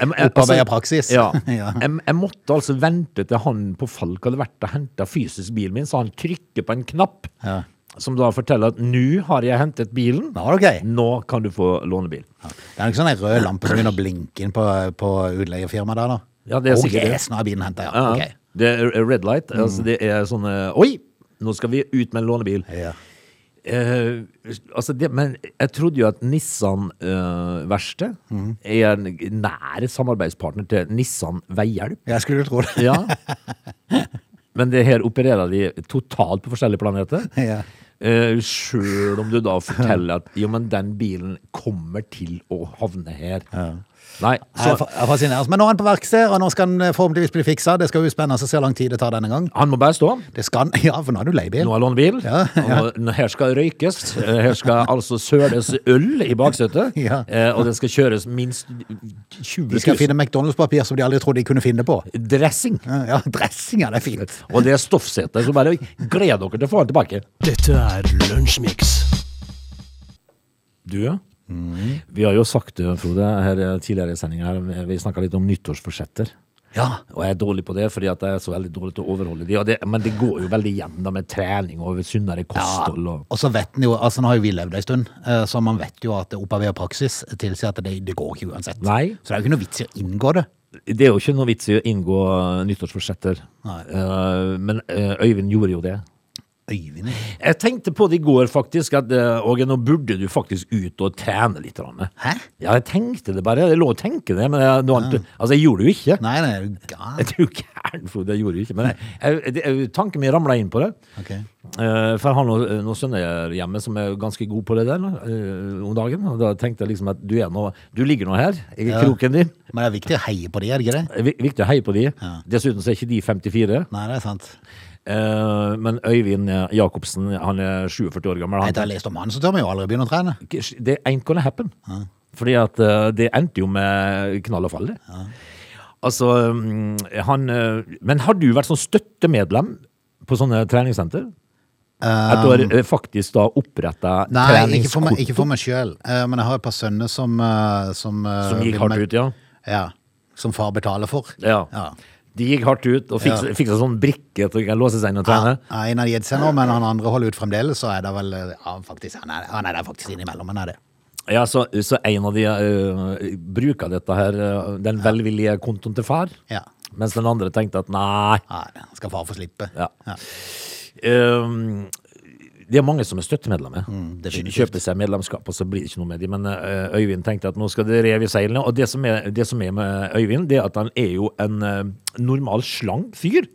[SPEAKER 3] Jeg,
[SPEAKER 1] Opparbeidet praksis.
[SPEAKER 3] Ja.
[SPEAKER 1] Ja.
[SPEAKER 3] Jeg, jeg måtte altså vente til han på Falk hadde vært og henta fysisk bilen min, så han trykker på en knapp
[SPEAKER 1] Ja.
[SPEAKER 3] som da forteller at nå har jeg hentet bilen,
[SPEAKER 1] Nå var det ok.
[SPEAKER 3] nå kan du få lånebil.
[SPEAKER 1] Det er ikke sånn ei rød lampe som begynner å blinke inn på, på utleiefirmaet der, da.
[SPEAKER 3] Ja, det er
[SPEAKER 1] oh,
[SPEAKER 3] sikkert
[SPEAKER 1] yes, nå er bilen henta, ja.
[SPEAKER 3] Ja,
[SPEAKER 1] Ok.
[SPEAKER 3] Det er red light. Altså det er sånn Oi! Nå skal vi ut med en lånebil.
[SPEAKER 1] Ja.
[SPEAKER 3] Eh, altså det, men jeg trodde jo at Nissan uh, mm. er en nær samarbeidspartner til Nissan Veihjelp.
[SPEAKER 1] Jeg skulle tro det.
[SPEAKER 3] Ja. Men det her opererer de totalt på forskjellige planeter.
[SPEAKER 1] Ja.
[SPEAKER 3] Uh, Sjøl om du da forteller at jo, men den bilen kommer til å havne her. Nei, så
[SPEAKER 1] er er fascinerende. Men nå er han på verksted, og nå skal han eh, forhåpentligvis bli fiksa. Det skal jo spennende å se hvor lang tid det tar denne gang.
[SPEAKER 3] han må bare stå.
[SPEAKER 1] Det skal han, Ja, for nå er du leiebil.
[SPEAKER 3] Nå er lånebil.
[SPEAKER 1] Ja,
[SPEAKER 3] Og nå- her skal røykes. Eh, Her skal altså søles øl i baksetet.
[SPEAKER 1] Ja.
[SPEAKER 3] Eh, Og det skal kjøres minst 20
[SPEAKER 1] De skal finne McDonald's-papir som de aldri trodde de kunne finne på.
[SPEAKER 3] Dressing.
[SPEAKER 1] Ja, dressing, er det fint.
[SPEAKER 3] Og det er stoffsete, så bare gled dere til å få den tilbake.
[SPEAKER 2] Dette er Lunsjmix.
[SPEAKER 3] Du, vi har jo sagt det, Frode, her tidligere i sendinga vi snakka litt om nyttårsforsetter.
[SPEAKER 1] Ja.
[SPEAKER 3] Og jeg er dårlig på det, fordi at jeg er så veldig dårlig til å overholde de. Det, men det går jo veldig igjen da med trening og sunnere kosthold. Og,
[SPEAKER 1] Og så vet en jo, altså Nå har jo vi levd en stund, eh, så man vet jo at opparbeida praksis tilsier at det, det går ikke uansett.
[SPEAKER 3] Nei.
[SPEAKER 1] Så det er jo ikke noe vits i å inngå det.
[SPEAKER 3] det er jo ikke noe vits i å inngå nyttårsforsetter.
[SPEAKER 1] Nei.
[SPEAKER 3] Eh, men eh, Øyvind gjorde jo det.
[SPEAKER 1] Øyvind
[SPEAKER 3] Jeg tenkte på det i går, faktisk, at eh, Åge, nå burde du faktisk ut og trene litt.
[SPEAKER 1] Hæ?
[SPEAKER 3] Ja, jeg tenkte det bare. Jeg lå å tenke det, men jeg, nå, altså, jeg gjorde det jo ikke.
[SPEAKER 1] Nei, nei, er du gal?
[SPEAKER 3] Jeg tror gæren, Frode. Jeg gjorde det ikke. Men jeg, jeg, jeg, tanken min ramla inn på det.
[SPEAKER 1] Okay.
[SPEAKER 3] Uh, for jeg har noen, noen sønner hjemme som er ganske gode på det der uh, om dagen. Og da tenkte jeg liksom at du, er nå, du ligger nå her i kroken din.
[SPEAKER 1] Men det er viktig å heie på de, er det ikke det?
[SPEAKER 3] Det vi- viktig å heie på de. Dessuten så er ikke de 54.
[SPEAKER 1] Nei, det er sant.
[SPEAKER 3] Eh, men Øyvind Jacobsen, han er 47 år gammel.
[SPEAKER 1] Etter å
[SPEAKER 3] Han,
[SPEAKER 1] ha lest om han, så tør vi jo aldri begynne å trene.
[SPEAKER 3] det ain't gonna happen. Fordi at eh, det endte jo med knall og fall, det. Altså, mm, han eh, Men har du vært sånn støttemedlem på sånne treningssenter? At du har eh, faktisk da oppretta
[SPEAKER 1] Um, Nei, ikke for meg, ikke for meg sjøl. Men jeg har et par sønner som Som,
[SPEAKER 3] som gikk hardt ut, ja?
[SPEAKER 1] Ja. Som far betaler for.
[SPEAKER 3] Ja.
[SPEAKER 1] Ja.
[SPEAKER 3] De gikk hardt ut og fikk,
[SPEAKER 1] Ja.
[SPEAKER 3] sånn brikke til å låse seg inn og trene.
[SPEAKER 1] ja, en har gitt seg nå, men han andre holder ut fremdeles, så er det vel eh, ja, faktisk, han, er, han er der faktisk innimellom. Han er det.
[SPEAKER 3] Ja, så, så en av de uh, bruker dette her, uh, den velvillige kontoen til far,
[SPEAKER 1] Ja.
[SPEAKER 3] mens den andre tenkte at nei.
[SPEAKER 1] Nei, skal far få slippe.
[SPEAKER 3] Ja.
[SPEAKER 1] Ja.
[SPEAKER 3] Det er mange som er støttemedlemmer.
[SPEAKER 1] Mm,
[SPEAKER 3] Kjøper seg medlemskap, og så blir det ikke noe med dem. Men uh, Øyvind tenkte at nå skal det rev i seilene. Og det som, er, det som er med Øyvind, det er at han er jo en uh, normal slang fyr.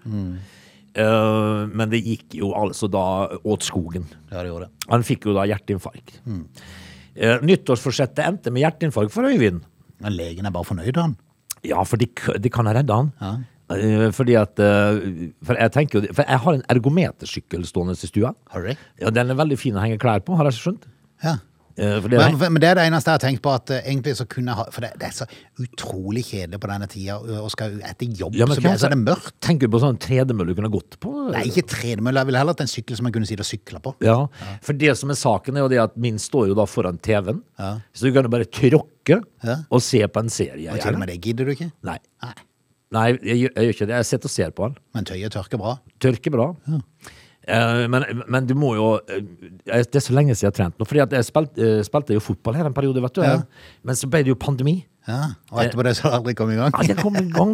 [SPEAKER 3] Øh, men det gikk jo altså da åt skogen.
[SPEAKER 1] Ja, det gjorde det.
[SPEAKER 3] Han fikk jo da hjerteinfarkt. Eh, nyttårsforsettet endte med hjerteinfarkt for Øyvind.
[SPEAKER 1] Men legen er bare fornøyd, han.
[SPEAKER 3] Ja, for de, de kan ha redda han. Eh, fordi at eh, For jeg tenker jo For jeg har en ergometersykkel stående i stua.
[SPEAKER 1] Har du det?
[SPEAKER 3] Ja, Den er veldig fin å henge klær på, har jeg skjønt.
[SPEAKER 1] Ja.
[SPEAKER 3] Eh, det,
[SPEAKER 1] Men, men det er det eneste jeg har tenkt på, at eh, egentlig så kunne jeg ha For det, det er så utrolig kjedelig på denne tida, og skal etter jobb,
[SPEAKER 3] Ja,
[SPEAKER 1] så, blir- så er det mørkt.
[SPEAKER 3] Tenker du på sånn tredemølle du kunne gått på?
[SPEAKER 1] Nei, ikke tredemølle, jeg ville heller hatt en sykkel som jeg kunne sitte og sykle på.
[SPEAKER 3] Ja, for det som er saken er jo det at min står jo da foran TV-en, så du kan jo bare tråkke
[SPEAKER 1] Ja.
[SPEAKER 3] og se på en serie.
[SPEAKER 1] Og til og med det gidder du ikke.
[SPEAKER 3] Nei.
[SPEAKER 1] Nei.
[SPEAKER 3] Nei, jeg, jeg gjør ikke det. Jeg sitter og ser på den.
[SPEAKER 1] Men tøyet tørker bra.
[SPEAKER 3] Tørker bra. Eh, men, men du må jo eh, Det er så lenge siden jeg har trent nå. Fordi at jeg spilte, eh, spilte jo fotball her en periode, vet du.
[SPEAKER 1] Ja.
[SPEAKER 3] Men så ble det jo pandemi.
[SPEAKER 1] Ja, Og etterpå det så har det aldri kommet i gang.
[SPEAKER 3] Ja, det kom i gang.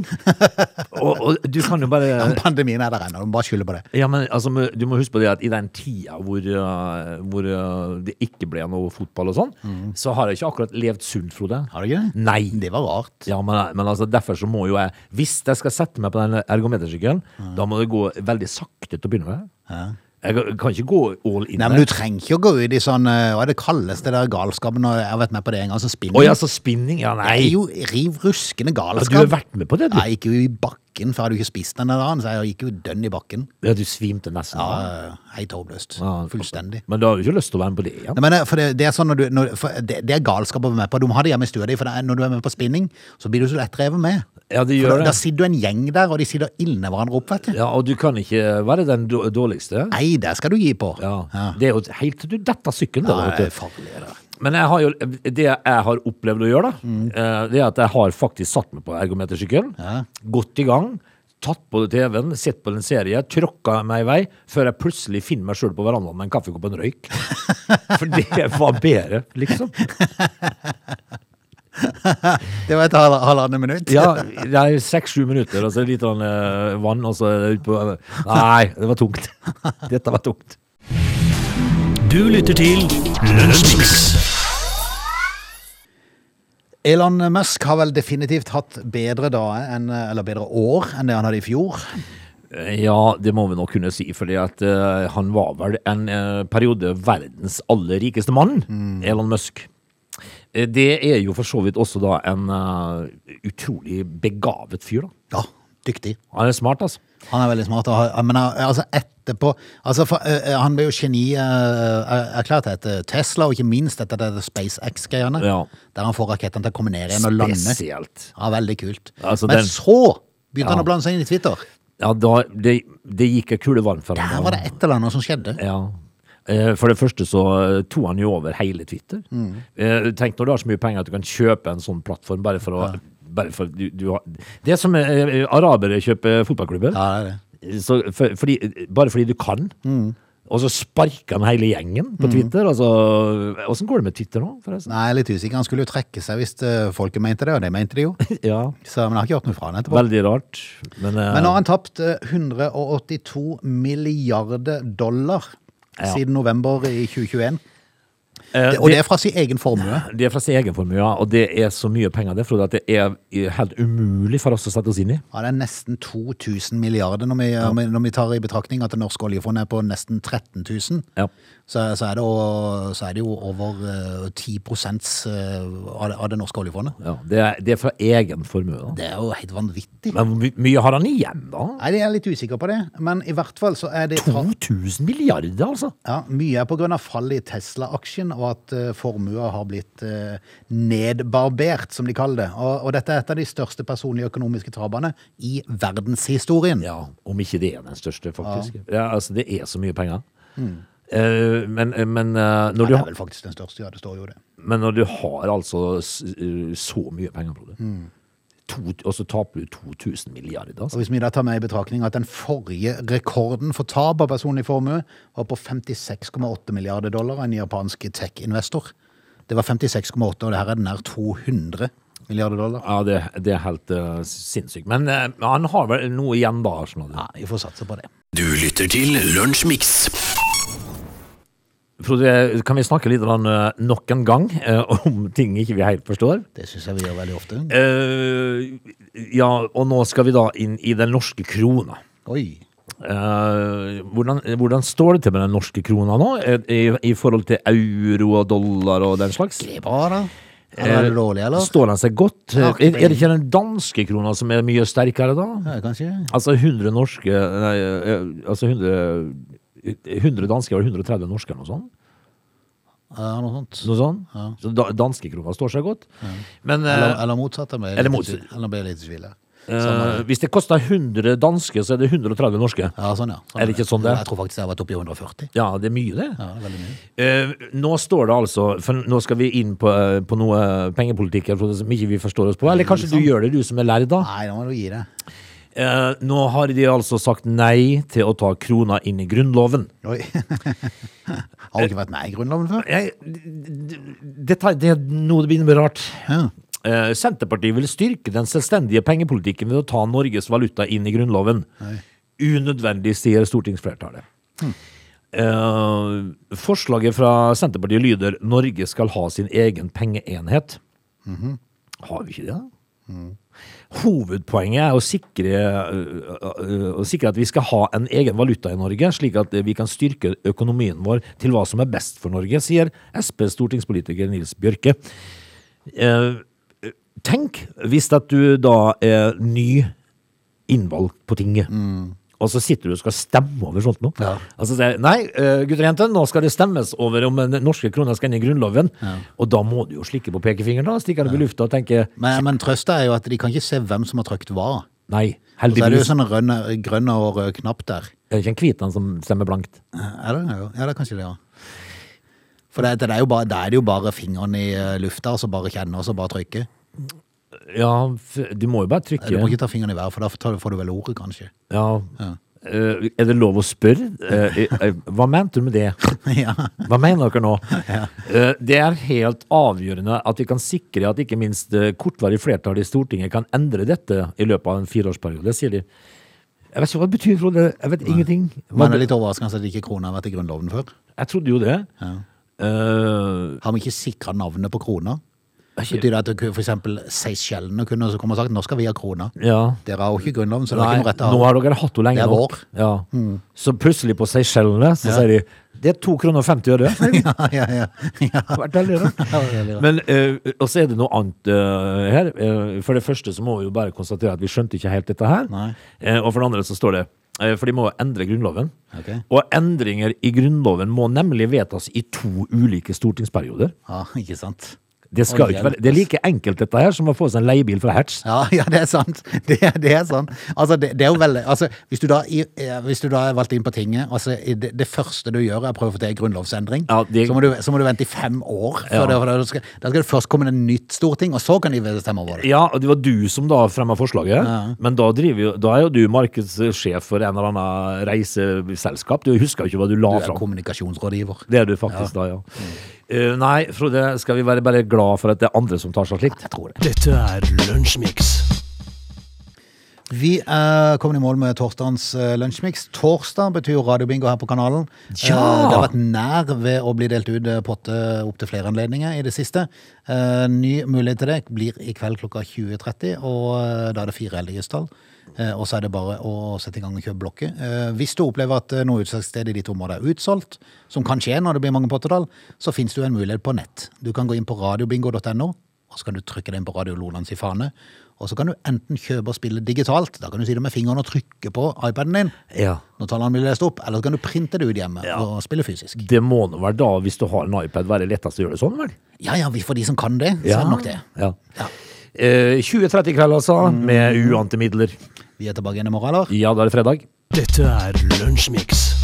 [SPEAKER 3] og, og du kan jo bare
[SPEAKER 1] Ja, men Pandemien er der ennå, du må bare skylde på det.
[SPEAKER 3] Ja, men altså, du må huske på det at i den tida hvor, uh, hvor uh, det ikke ble noe fotball og sånn, så har jeg ikke akkurat levd sunt, Frode.
[SPEAKER 1] Har du ikke det?
[SPEAKER 3] Nei.
[SPEAKER 1] Det var rart.
[SPEAKER 3] Ja, men, men altså, derfor så må jo jeg Hvis jeg skal sette meg på den ergometersykkelen, da må det gå veldig sakte til å begynne med. Jeg kan ikke gå all in
[SPEAKER 1] Nei, men. Du trenger ikke å gå ut i sånn eh, Hva er det kalles, det der galskapen? Og jeg har vært med på det en gang, så spinning.
[SPEAKER 3] Oh, ja, så spinning? Ja,
[SPEAKER 1] Det er jo riv ruskende
[SPEAKER 3] Ja,
[SPEAKER 1] galskap.
[SPEAKER 3] du har vært med på det, du?
[SPEAKER 1] Jeg gikk jo i bakken, for jeg hadde jo ikke spist den dagen, så jeg gikk jo dønn i bakken.
[SPEAKER 3] Ja, du svimte nesten.
[SPEAKER 1] Ja, Helt håpløst.
[SPEAKER 3] Ja,
[SPEAKER 1] Fullstendig.
[SPEAKER 3] Men du har jo ikke lyst til å være med på det igjen?
[SPEAKER 1] Nei, men for det, det er sånn når du, når, det, det er galskap å være med på. Du må ha det hjemme i stua di, for er, når du er med på spinning, så blir du så lett revet med.
[SPEAKER 3] Ja, det
[SPEAKER 1] For
[SPEAKER 3] gjør
[SPEAKER 1] da, da sitter du en gjeng der, og de sitter og ildner hverandre opp, vet du.
[SPEAKER 3] Ja, og du kan ikke være den dårligste.
[SPEAKER 1] Nei, det skal du gi på.
[SPEAKER 3] Ja.
[SPEAKER 1] Ja.
[SPEAKER 3] Det er jo helt til du detter sykkelen.
[SPEAKER 1] Ja, det er farlig, det.
[SPEAKER 3] Men jeg har jo, det jeg har opplevd å gjøre, da,
[SPEAKER 1] Mm.
[SPEAKER 3] eh, det er at jeg har faktisk satt meg på ergometersykkelen, gått i gang, tatt på TV-en, sett på en serie, tråkka meg i vei, før jeg plutselig finner meg sjøl på verandaen med en kaffekopp og en røyk. For det var bedre, liksom.
[SPEAKER 1] Det var et halv- halvannet minutt.
[SPEAKER 3] Ja, det er seks-sju minutter, og så litt eh, vann, og så er det ut på Nei, det var tungt. Dette var tungt.
[SPEAKER 2] Du lytter til Lunsjmix.
[SPEAKER 1] Elon Musk har vel definitivt hatt bedre dager, enn, eller bedre år, enn det han hadde i fjor.
[SPEAKER 3] Ja, det må vi nok kunne si, fordi at uh, han var vel en uh, periode verdens aller rikeste mann, Elon Musk. Eh, Det er jo for så vidt også da en uh, utrolig begavet fyr, da.
[SPEAKER 1] Ja, dyktig.
[SPEAKER 3] Han er smart, altså.
[SPEAKER 1] Han er veldig smart. Men altså etterpå altså for, uh, Han ble jo geni uh, erklært etter Tesla, og ikke minst etter det SpaceX-greiene.
[SPEAKER 3] Ja.
[SPEAKER 1] Der han får rakettene til å komme ned igjen og lande.
[SPEAKER 3] Spesielt.
[SPEAKER 1] Ja, Veldig kult.
[SPEAKER 3] Altså,
[SPEAKER 1] Men
[SPEAKER 3] den-
[SPEAKER 1] så begynte han å blande seg inn i Twitter.
[SPEAKER 3] Ja, da, det, det gikk ei kule vann for
[SPEAKER 1] Der var det et eller annet som skjedde.
[SPEAKER 3] Ja. Eh, For det første så eh, tok han jo over hele Twitter.
[SPEAKER 1] Mm.
[SPEAKER 3] Eh, Tenk når du har så mye penger at du kan kjøpe en sånn plattform bare for å bare for, du, du har, Det er som arabere kjøper fotballklubber.
[SPEAKER 1] Ja, det er det.
[SPEAKER 3] Så, for, fordi, bare fordi du kan.
[SPEAKER 1] Mm.
[SPEAKER 3] Og så sparker han hele gjengen på Twitter. Altså, Åssen går det med Twitter nå, forresten?
[SPEAKER 1] Nei, litt usikker. Han skulle jo trekke seg hvis folket mente det, og det mente de jo.
[SPEAKER 3] Ja,
[SPEAKER 1] Så, men jeg har ikke hørt noe fra han etterpå.
[SPEAKER 3] Veldig rart. Men, uh...
[SPEAKER 1] Men nå har han tapt eh, 182 milliarder dollar
[SPEAKER 3] Ja.
[SPEAKER 1] siden november i 2021.
[SPEAKER 3] eh,
[SPEAKER 1] Det, og det er fra sin egen formue.
[SPEAKER 3] det er fra sin egen formue, ja, og det er så mye penger det, Frode, at det er helt umulig for oss å sette oss inn i.
[SPEAKER 1] Ja, det er nesten 2000 milliarder når vi, når vi tar i betraktning at det norske oljefondet er på nesten 13 000.
[SPEAKER 3] Ja.
[SPEAKER 1] Så, så, er, det, så er det jo over uh, 10 eh, av, det, av det norske oljefondet.
[SPEAKER 3] Ja, det, er, det er fra egen formue. Da.
[SPEAKER 1] Det er jo helt vanvittig.
[SPEAKER 3] Men hvor my- mye har han igjen, da?
[SPEAKER 1] Nei, Jeg er litt usikker på det, men i hvert fall så er det
[SPEAKER 3] 2000 milliarder, altså!
[SPEAKER 1] Ja, Mye er pga. fallet i Tesla-aksjen, og at uh, formua har blitt uh, nedbarbert, som de kaller det. Og, og dette er et av de største personlige økonomiske tapene i verdenshistorien.
[SPEAKER 3] Ja, Om ikke det er den største, faktisk. Ja, altså, Det er så mye penger. Eh, men men, eh, når
[SPEAKER 1] Ja,
[SPEAKER 3] du,
[SPEAKER 1] det er
[SPEAKER 3] har-
[SPEAKER 1] vel faktisk den største, ja. Det står jo det.
[SPEAKER 3] men når du har altså s- eh, så mye penger Frode, det, to, og så taper du 2000 milliarder
[SPEAKER 1] Og
[SPEAKER 3] altså.
[SPEAKER 1] hvis vi da tar med i betraktning at den forrige rekorden for tap av personlig formue var på 56,8 milliarder dollar av en japansk tech-investor. Det var 56,8, og det her er den nær 200 milliarder dollar.
[SPEAKER 3] Ja, det, det er helt eh, sinnssykt. Men eh, han har vel noe igjen da, skjønner.
[SPEAKER 1] Ja, vi får satse på det.
[SPEAKER 2] Du lytter til Lunsjmix.
[SPEAKER 3] Frode, kan vi snakke litt om, eh, nok en gang eh, om ting ikke vi helt forstår?
[SPEAKER 1] Det syns jeg vi gjør veldig ofte.
[SPEAKER 3] Uh, ja, og nå skal vi da inn i den norske krona.
[SPEAKER 1] Oi.
[SPEAKER 3] Hvordan, hvordan står det til med den norske krona nå, i, i forhold til euro og dollar og den slags?
[SPEAKER 1] Det er bra, da. Er det dårlig, eller?
[SPEAKER 3] Står den seg godt? Er, er det ikke den danske krona som er mye sterkere da?
[SPEAKER 1] Ja, kanskje.
[SPEAKER 3] Altså 100 norske Nei, altså 100, 100 danske og 130 norske eller noe sånt?
[SPEAKER 1] Ja, noe sånt.
[SPEAKER 3] Noe sånt? Så da, danske krona står seg godt. Men eh,
[SPEAKER 1] Eller, eller motsatt. Eller
[SPEAKER 3] eller
[SPEAKER 1] motsatt. Eller blir jeg litt i tvil. ja.
[SPEAKER 3] eh, hvis det koster 100 danske, så er det 130 norske.
[SPEAKER 1] Ja, sånn, ja. Sånn
[SPEAKER 3] Er det ikke sånn det?
[SPEAKER 1] Jeg tror faktisk jeg har vært oppe i 140.
[SPEAKER 3] Ja, det er mye, det.
[SPEAKER 1] Ja, det er mye.
[SPEAKER 3] Uh, nå står det altså For nå skal vi inn på, på noe pengepolitikk som ikke vi forstår oss på. Eller kanskje du gjør det, du som er lærd, da?
[SPEAKER 1] Nei, nå må du gi det.
[SPEAKER 3] Eh, nå har de altså sagt nei til å ta krona inn i Grunnloven.
[SPEAKER 1] Oi. har du ikke vært med i Grunnloven før?
[SPEAKER 3] Jeg, det, det er noe det begynner med rart.
[SPEAKER 1] Ja.
[SPEAKER 3] Eh, Senterpartiet vil styrke den selvstendige pengepolitikken ved å ta Norges valuta inn i Grunnloven. Unødvendig, sier stortingsflertallet. Eh, forslaget fra Senterpartiet lyder Norge skal ha sin egen pengeenhet. Har vi ikke det? da? Hovedpoenget er å sikre, øh, å sikre at vi skal ha en egen valuta i Norge, slik at vi kan styrke økonomien vår til hva som er best for Norge, sier Sp-stortingspolitiker Nils Bjørke. Eh, tenk hvis at du da er ny innvalgt på tinget. Og så sitter du og skal stemme over sånt noe.
[SPEAKER 1] Ja.
[SPEAKER 3] Altså, sier, nei, eh, gutter og jenter, nå skal det stemmes over om den norske krona skal inn i Grunnloven. Og da må du jo slikke på pekefingeren, da, stikke den opp i lufta og tenke
[SPEAKER 1] Men, men trøsta er jo at de kan ikke se hvem som har trykt hva.
[SPEAKER 3] nei, heldigvis.
[SPEAKER 1] Og så er det jo sånn rønn, grønn og rød knapp der.
[SPEAKER 3] Det er ikke en hvit som stemmer blankt.
[SPEAKER 1] Er det det? Ja, det er kanskje det, ja. For det, det er jo bare, er det jo bare fingeren i eh, lufta, og så bare kjenne, og så bare trykke.
[SPEAKER 3] Ja, de du må jo bare trykke.
[SPEAKER 1] Du må ikke ta fingeren i været, for da får får du vel ordet, kanskje.
[SPEAKER 3] Ja. Eh, er det lov å spørre? Uh, uh, hva mente du med det?
[SPEAKER 1] ja.
[SPEAKER 3] Hva mener dere nå? Eh, det er helt avgjørende at vi kan sikre at ikke minst kortvarig flertall i Stortinget kan endre dette i løpet av en fireårsperiode, sier de. Jeg vet ikke hva det betyr, Frode. Jeg vet ingenting.
[SPEAKER 1] Men det er litt overraskende at ikke krona har vært i Grunnloven før.
[SPEAKER 3] Jeg trodde jo det. Eh,
[SPEAKER 1] Har vi ikke sikra navnet på krona? Betyr det at f.eks. Seychellene kunne så komme og sagt nå skal vi ha krona?
[SPEAKER 3] ja.
[SPEAKER 1] Dere har jo ikke Grunnloven, så det er ikke noe rett til å
[SPEAKER 3] nå har dere hatt henne lenge nok. Ja. Så plutselig på Seychellene så
[SPEAKER 1] Ja.
[SPEAKER 3] sier de det er 2 kroner og 50 øre.
[SPEAKER 1] ja, ja, ja,
[SPEAKER 3] har vært veldig rart. Men uh, og så er det noe annet uh, her. Uh, for det første så må vi jo bare konstatere at vi skjønte ikke helt dette her. Og for det andre så står det For de må endre Grunnloven.
[SPEAKER 1] Okay.
[SPEAKER 3] Og endringer i Grunnloven må nemlig vedtas i to ulike stortingsperioder.
[SPEAKER 1] Ja, ikke sant.
[SPEAKER 3] Det, skal ikke være, det er like enkelt dette her som å få seg en leiebil fra Hertz.
[SPEAKER 1] Ja, ja, det er sant. Det, det er sant. Altså, det, det er jo veldig altså, hvis, du da, i, eh, hvis du da er valgt inn på tinget, altså, det, det første du gjør er å prøve å få til en grunnlovsendring,
[SPEAKER 3] Ja,
[SPEAKER 1] så, må du, så må du vente i fem år.
[SPEAKER 3] Ja.
[SPEAKER 1] det, da, skal, skal det først komme en nytt storting, og så kan de stemme over det.
[SPEAKER 3] Ja, og det var du som da fremma forslaget. Men da, driver da er jo du markedssjef for en eller annen reiseselskap. Du husker jo ikke hva du la
[SPEAKER 1] Du er
[SPEAKER 3] fram.
[SPEAKER 1] kommunikasjonsrådgiver.
[SPEAKER 3] Det er du faktisk da, ja. Eh, nei, Frode, skal vi være bare glad for at det er andre som tar seg slikt?
[SPEAKER 1] Jeg tror det.
[SPEAKER 2] Dette er Lunsjmix.
[SPEAKER 1] Vi er kommet i mål med torsdagens uh, lunsjmix. Torsdag betyr radiobingo her på kanalen.
[SPEAKER 3] Ja!
[SPEAKER 1] Eh, det har vært nær ved å bli delt ut eh, potte opp til flere anledninger i det siste. Eh, ny mulighet til det blir i kveld klokka 20.30, og eh, da er det fire eldre tall. Eh, og så er det bare å sette i gang og kjøpe blokker. Eh, hvis du opplever at eh, noe utsalgssted i ditt område er utsolgt, som kan skje når det blir mange pottetall, så finnes det jo en mulighet på nett. Du kan gå inn på radiobingo.no, og så kan du trykke deg inn på Radio Lolands i fane. Og så kan du enten kjøpe og spille digitalt, da kan du si det med fingeren og trykke på iPaden din
[SPEAKER 3] Ja.
[SPEAKER 1] når tallene blir lest opp, eller så kan du printe det ut hjemme
[SPEAKER 3] Ja.
[SPEAKER 1] og spille fysisk.
[SPEAKER 3] Det må nå være da, hvis du har en iPad, være lettest å gjøre det sånn, vel?
[SPEAKER 1] Ja, ja, for de som kan det, så er det nok det.
[SPEAKER 3] Ja.
[SPEAKER 1] Ja.
[SPEAKER 3] Eh, 20.30 i kveld, altså, med uante midler.
[SPEAKER 1] Vi er tilbake igjen i morgen, eller?
[SPEAKER 3] Ja, da er det fredag.
[SPEAKER 2] Dette er Lunsjmix.